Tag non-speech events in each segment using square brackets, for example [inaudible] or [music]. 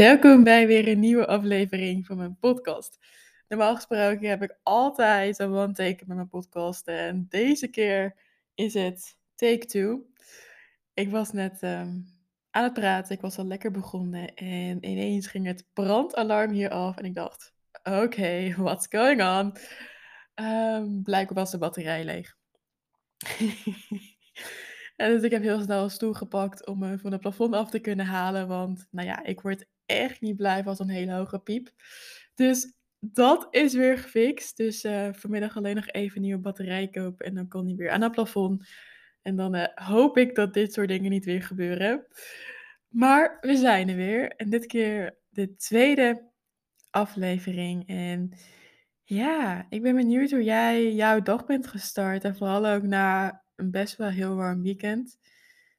Welkom bij weer een nieuwe aflevering van mijn podcast. Normaal gesproken heb ik altijd een one-take met mijn podcast. En deze keer is het take two. Ik was net ehm, aan het praten, ik was al lekker begonnen. En ineens ging het brandalarm hier af. En ik dacht, oké, [laughs] what's going on? Um, blijkbaar was de batterij leeg. [laughs] en dus ik heb heel snel een stoel gepakt om me van het plafond af te kunnen halen. Want nou ja, ik word echt niet blij van zo'n hele hoge piep. Dus dat is weer gefixt. Dus uh, vanmiddag alleen nog even een nieuwe batterij kopen en dan kan die weer aan het plafond. En dan uh, hoop ik dat dit soort dingen niet weer gebeuren. Maar we zijn er weer. En dit keer de tweede aflevering. En ja, ik ben benieuwd hoe jij jouw dag bent gestart. En vooral ook na een best wel heel warm weekend.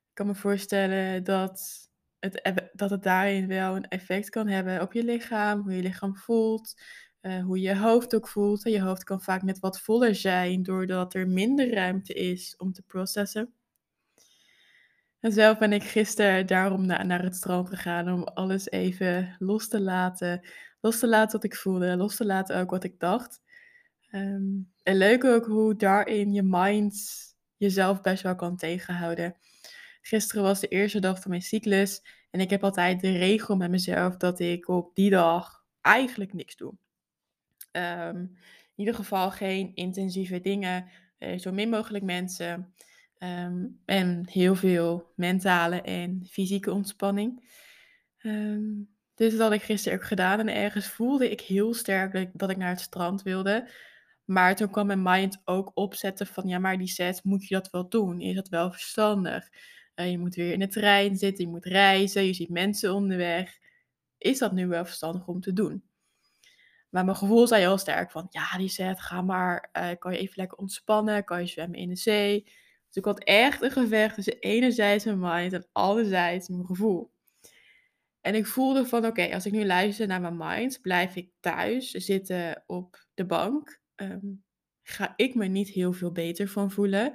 Ik kan me voorstellen dat het, dat het daarin wel een effect kan hebben op je lichaam, hoe je lichaam voelt, uh, hoe je hoofd ook voelt. En je hoofd kan vaak net wat voller zijn doordat er minder ruimte is om te processen. En zelf ben ik gisteren daarom naar het strand gegaan om alles even los te laten. Los te laten wat ik voelde, los te laten ook wat ik dacht. Ehm, en leuk ook hoe daarin je mind jezelf best wel kan tegenhouden. Gisteren was de eerste dag van mijn cyclus en ik heb altijd de regel met mezelf dat ik op die dag eigenlijk niks doe. Um, in ieder geval geen intensieve dingen, uh, zo min mogelijk mensen um, en heel veel mentale en fysieke ontspanning. Um, dus dat had ik gisteren ook gedaan en ergens voelde ik heel sterk dat ik naar het strand wilde. Maar toen kwam mijn mind ook opzetten van ja, maar die set moet je dat wel doen? Is dat wel verstandig? Uh, je moet weer in de trein zitten, je moet reizen, je ziet mensen onderweg. Is dat nu wel verstandig om te doen? Maar mijn gevoel zei heel sterk van, ja, die set, ga maar, uh, kan je even lekker ontspannen, kan je zwemmen in de zee. Dus ik had echt een gevecht tussen enerzijds mijn mind en anderzijds mijn gevoel. En ik voelde van, oké, als ik nu luister naar mijn mind, blijf ik thuis zitten op de bank. Um, ga ik me niet heel veel beter van voelen.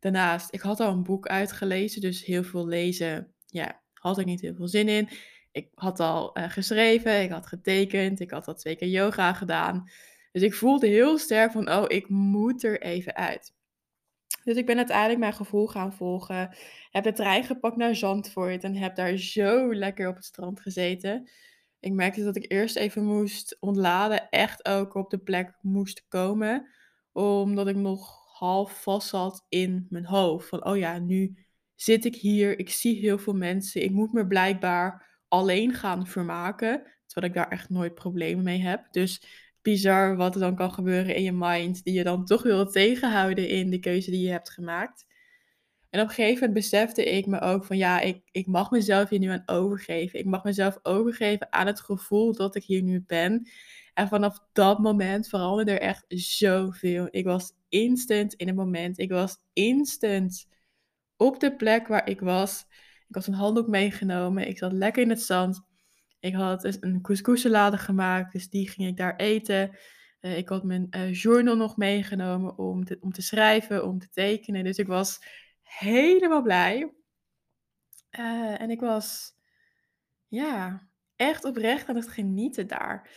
Daarnaast, ik had al een boek uitgelezen, dus heel veel lezen, ja, had ik niet heel veel zin in. Ik had al uh, geschreven, ik had getekend, ik had al twee keer yoga gedaan. Dus ik voelde heel sterk van, oh, ik moet er even uit. Dus ik ben uiteindelijk mijn gevoel gaan volgen. Heb de trein gepakt naar Zandvoort en heb daar zo lekker op het strand gezeten. Ik merkte dat ik eerst even moest ontladen, echt ook op de plek moest komen. Omdat ik nog half vast zat in mijn hoofd. Van, oh ja, nu zit ik hier, ik zie heel veel mensen, ik moet me blijkbaar alleen gaan vermaken. Terwijl ik daar echt nooit problemen mee heb. Dus bizar wat er dan kan gebeuren in je mind, die je dan toch wil tegenhouden in de keuze die je hebt gemaakt. En op een gegeven moment besefte ik me ook van ja, ik, ik mag mezelf hier nu aan overgeven. Ik mag mezelf overgeven aan het gevoel dat ik hier nu ben. En vanaf dat moment veranderde er echt zoveel. Ik was instant in het moment. Ik was instant op de plek waar ik was. Ik had een handdoek meegenomen. Ik zat lekker in het zand. Ik had een couscous gemaakt, dus die ging ik daar eten. Uh, ik had mijn uh, journal nog meegenomen om te, om te schrijven, om te tekenen. Dus ik was helemaal blij. Uh, en ik was, ja, echt oprecht aan het genieten daar.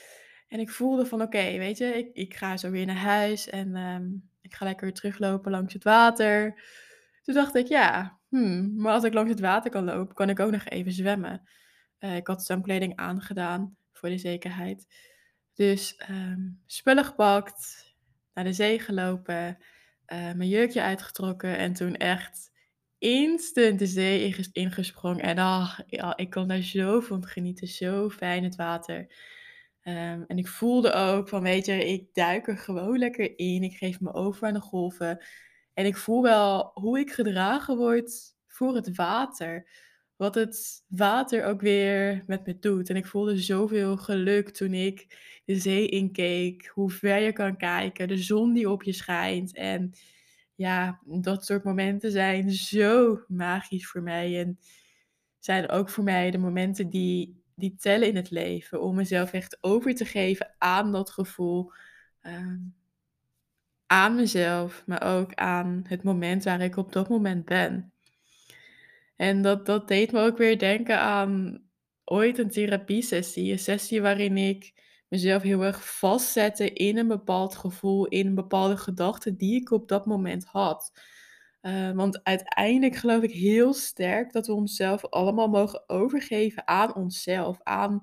En ik voelde van, oké, weet je, ik, ik ga zo weer naar huis en um, ik ga lekker teruglopen langs het water. Toen dacht ik, ja, hmm, maar als ik langs het water kan lopen, kan ik ook nog even zwemmen. Uh, ik had zwemkleding aangedaan voor de zekerheid. Dus um, spullen gepakt, naar de zee gelopen, uh, mijn jurkje uitgetrokken en toen echt instant de zee ingesprongen. En ach, ik kon daar zo van genieten, zo fijn het water. Um, en ik voelde ook van, weet je, ik duik er gewoon lekker in. Ik geef me over aan de golven. En ik voel wel hoe ik gedragen word voor het water. Wat het water ook weer met me doet. En ik voelde zoveel geluk toen ik de zee inkeek. Hoe ver je kan kijken. De zon die op je schijnt. En ja, dat soort momenten zijn zo magisch voor mij. En zijn ook voor mij de momenten die, die tellen in het leven. Om mezelf echt over te geven aan dat gevoel. Um, aan mezelf, maar ook aan het moment waar ik op dat moment ben. En dat, dat deed me ook weer denken aan ooit een therapiesessie, een sessie waarin ik mezelf heel erg vastzette in een bepaald gevoel, in een bepaalde gedachte die ik op dat moment had. Uh, want uiteindelijk geloof ik heel sterk dat we onszelf allemaal mogen overgeven aan onszelf, aan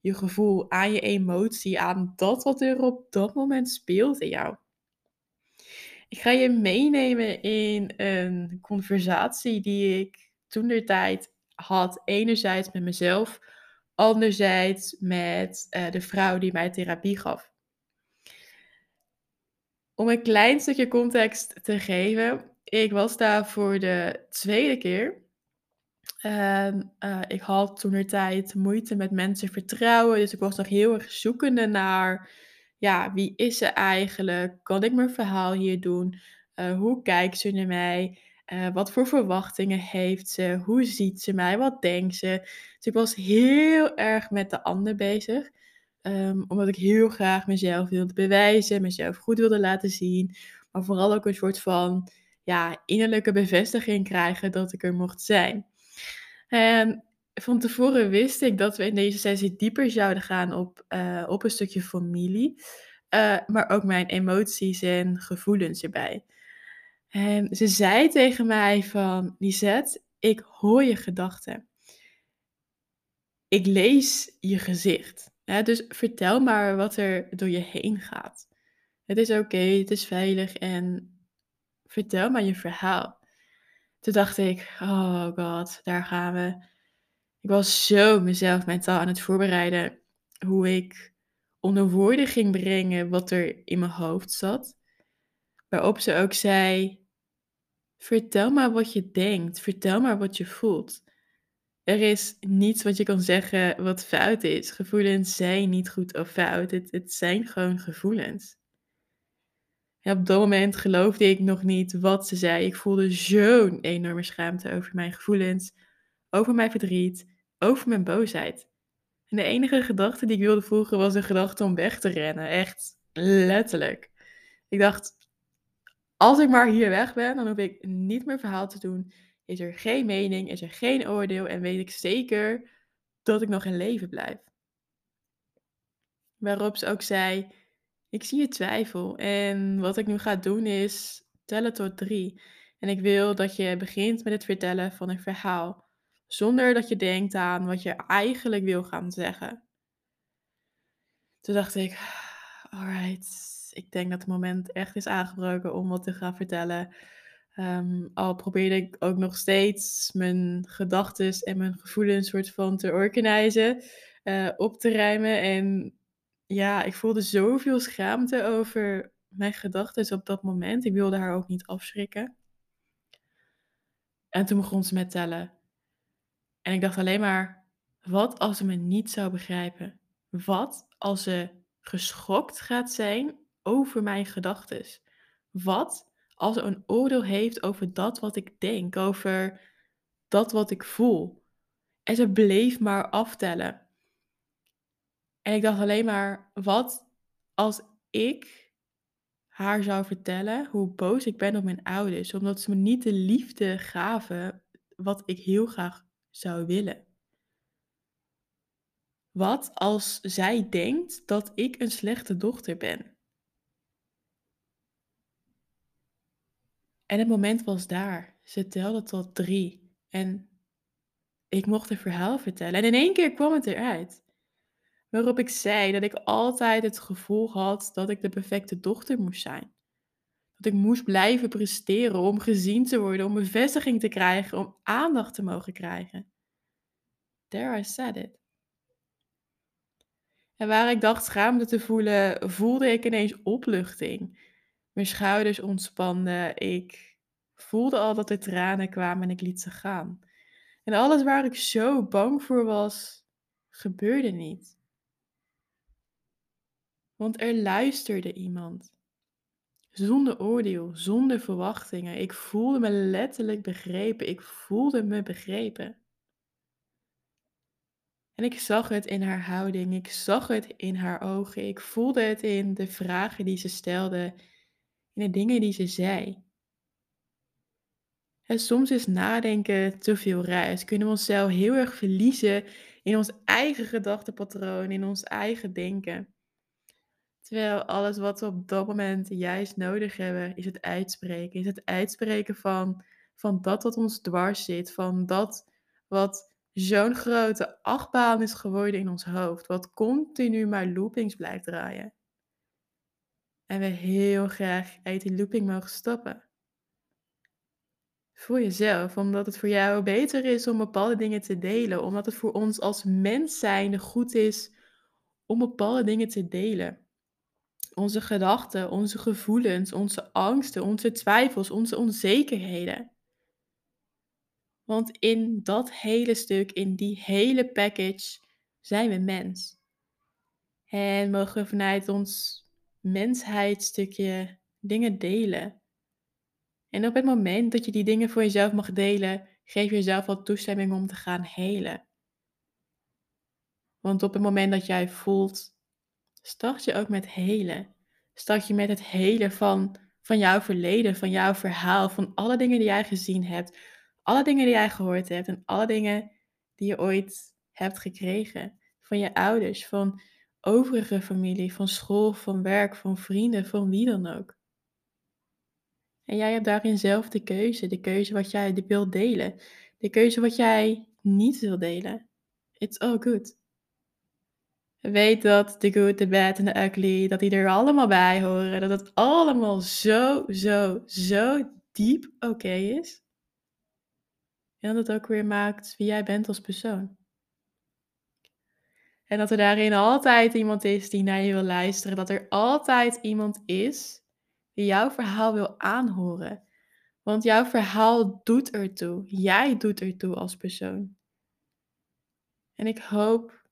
je gevoel, aan je emotie, aan dat wat er op dat moment speelt in jou. Ik ga je meenemen in een conversatie die ik toen de tijd had. Enerzijds met mezelf, anderzijds met uh, de vrouw die mij therapie gaf. Om een klein stukje context te geven. Ik was daar voor de tweede keer. En uh, ik had toen tijd moeite met mensen vertrouwen. Dus ik was nog heel erg zoekende naar, ja, wie is ze eigenlijk? Kan ik mijn verhaal hier doen? Uh, hoe kijkt ze naar mij? Uh, wat voor verwachtingen heeft ze? Hoe ziet ze mij? Wat denkt ze? Dus ik was heel erg met de ander bezig. Um, omdat ik heel graag mezelf wilde bewijzen, mezelf goed wilde laten zien. Maar vooral ook een soort van ja, innerlijke bevestiging krijgen dat ik er mocht zijn. En van tevoren wist ik dat we in deze sessie dieper zouden gaan op, uh, op een stukje familie. Uh, maar ook mijn emoties en gevoelens erbij. En ze zei tegen mij van, Lisette, ik hoor je gedachten. Ik lees je gezicht. Dus vertel maar wat er door je heen gaat. Het is oké, het is veilig en vertel maar je verhaal. Toen dacht ik, oh god, daar gaan we. Ik was zo mezelf mentaal aan het voorbereiden hoe ik onder woorden ging brengen wat er in mijn hoofd zat. Waarop ze ook zei: Vertel maar wat je denkt, vertel maar wat je voelt. Er is niets wat je kan zeggen wat fout is. Gevoelens zijn niet goed of fout. Het, het zijn gewoon gevoelens. En op dat moment geloofde ik nog niet wat ze zei. Ik voelde zo'n enorme schaamte over mijn gevoelens, over mijn verdriet, over mijn boosheid. En de enige gedachte die ik wilde voegen was een gedachte om weg te rennen. Echt letterlijk. Ik dacht, als ik maar hier weg ben, dan hoef ik niet meer verhaal te doen. Is er geen mening, is er geen oordeel en weet ik zeker dat ik nog in leven blijf. Waarop ze ook zei: Ik zie je twijfel en wat ik nu ga doen is tellen tot drie. En ik wil dat je begint met het vertellen van een verhaal, zonder dat je denkt aan wat je eigenlijk wil gaan zeggen. Toen dacht ik: Alright, ik denk dat het moment echt is aangebroken om wat te gaan vertellen. Um, al probeerde ik ook nog steeds mijn gedachten en mijn gevoelens soort van te organiseren, uh, op te ruimen. En ja, ik voelde zoveel schaamte over mijn gedachten op dat moment. Ik wilde haar ook niet afschrikken. En toen begon ze met tellen. En ik dacht alleen maar, wat als ze me niet zou begrijpen? Wat als ze geschokt gaat zijn over mijn gedachten? Wat als een oordeel heeft over dat wat ik denk, over dat wat ik voel? En ze bleef maar aftellen. En ik dacht alleen maar, wat als ik haar zou vertellen hoe boos ik ben op mijn ouders, omdat ze me niet de liefde gaven wat ik heel graag zou willen? Wat als zij denkt dat ik een slechte dochter ben? En het moment was daar. Ze telde tot drie. En ik mocht een verhaal vertellen. En in één keer kwam het eruit. Waarop ik zei dat ik altijd het gevoel had dat ik de perfecte dochter moest zijn. Dat ik moest blijven presteren om gezien te worden, om bevestiging te krijgen, om aandacht te mogen krijgen. There I said it. En waar ik dacht schaamte te voelen, voelde ik ineens opluchting. Mijn schouders ontspanden. Ik voelde al dat er tranen kwamen en ik liet ze gaan. En alles waar ik zo bang voor was, gebeurde niet. Want er luisterde iemand. Zonder oordeel, zonder verwachtingen. Ik voelde me letterlijk begrepen. Ik voelde me begrepen. En ik zag het in haar houding. Ik zag het in haar ogen. Ik voelde het in de vragen die ze stelde in de dingen die ze zei. En soms is nadenken te veel reis. Kunnen we onszelf heel erg verliezen in ons eigen gedachtepatroon, in ons eigen denken. Terwijl alles wat we op dat moment juist nodig hebben, is het uitspreken. Is het uitspreken van, van dat wat ons dwars zit. Van dat wat zo'n grote achtbaan is geworden in ons hoofd. Wat continu maar loopings blijft draaien. En we heel graag uit die looping mogen stoppen. Voor jezelf, omdat het voor jou beter is om bepaalde dingen te delen. Omdat het voor ons als mens zijn goed is om bepaalde dingen te delen onze gedachten, onze gevoelens, onze angsten, onze twijfels, onze onzekerheden. Want in dat hele stuk, in die hele package, zijn we mens. En mogen we vanuit ons mensheidstukje dingen delen. En op het moment dat je die dingen voor jezelf mag delen, geef je jezelf wat toestemming om te gaan helen. Want op het moment dat jij voelt start je ook met helen. Start je met het helen van, van jouw verleden, van jouw verhaal, van alle dingen die jij gezien hebt, alle dingen die jij gehoord hebt en alle dingen die je ooit hebt gekregen. Van je ouders, van overige familie, van school, van werk, van vrienden, van wie dan ook. En jij hebt daarin zelf de keuze, de keuze wat jij wil delen, de keuze wat jij niet wil delen. It's all good. Weet dat de good, de bad en de ugly, dat die er allemaal bij horen. Dat het allemaal zo, zo, zo diep oké is. En dat het ook weer maakt wie jij bent als persoon. En dat er daarin altijd iemand is die naar je wil luisteren. Dat er altijd iemand is die jouw verhaal wil aanhoren. Want jouw verhaal doet ertoe. Jij doet ertoe als persoon. En ik hoop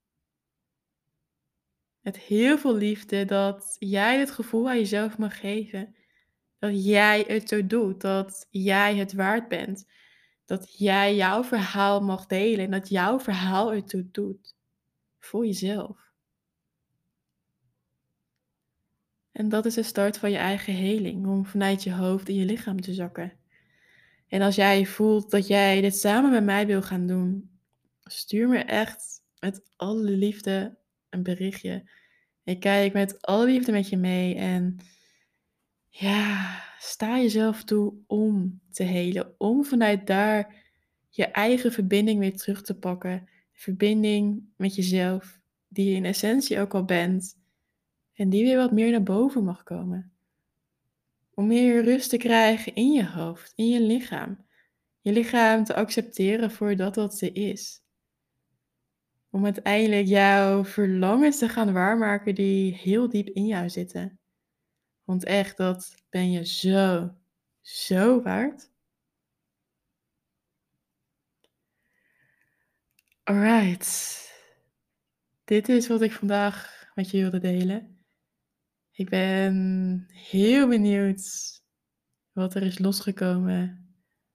met heel veel liefde dat jij het gevoel aan jezelf mag geven. Dat jij zo doet, dat jij het waard bent. Dat jij jouw verhaal mag delen en dat jouw verhaal ertoe doet. Voor jezelf. En dat is de start van je eigen heling, om vanuit je hoofd in je lichaam te zakken. En als jij voelt dat jij dit samen met mij wil gaan doen, stuur me echt met alle liefde een berichtje. Ik kijk met alle liefde met je mee en ja, sta jezelf toe om te helen. Om vanuit daar je eigen verbinding weer terug te pakken. Verbinding met jezelf, die je in essentie ook al bent. En die weer wat meer naar boven mag komen. Om meer rust te krijgen in je hoofd, in je lichaam. Je lichaam te accepteren voor dat wat ze is om uiteindelijk jouw verlangens te gaan waarmaken die heel diep in jou zitten. Want echt, dat ben je zo, zo waard. Alright. Dit is wat ik vandaag met je wilde delen. Ik ben heel benieuwd wat er is losgekomen,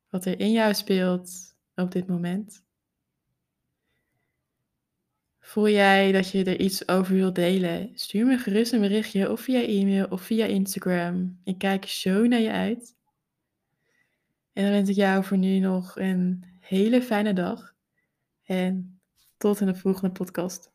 wat er in jou speelt op dit moment. Voel jij dat je er iets over wilt delen? Stuur me gerust een berichtje of via e-mail of via Instagram. Ik kijk zo naar je uit. En dan wens ik jou voor nu nog een hele fijne dag. En tot in de volgende podcast.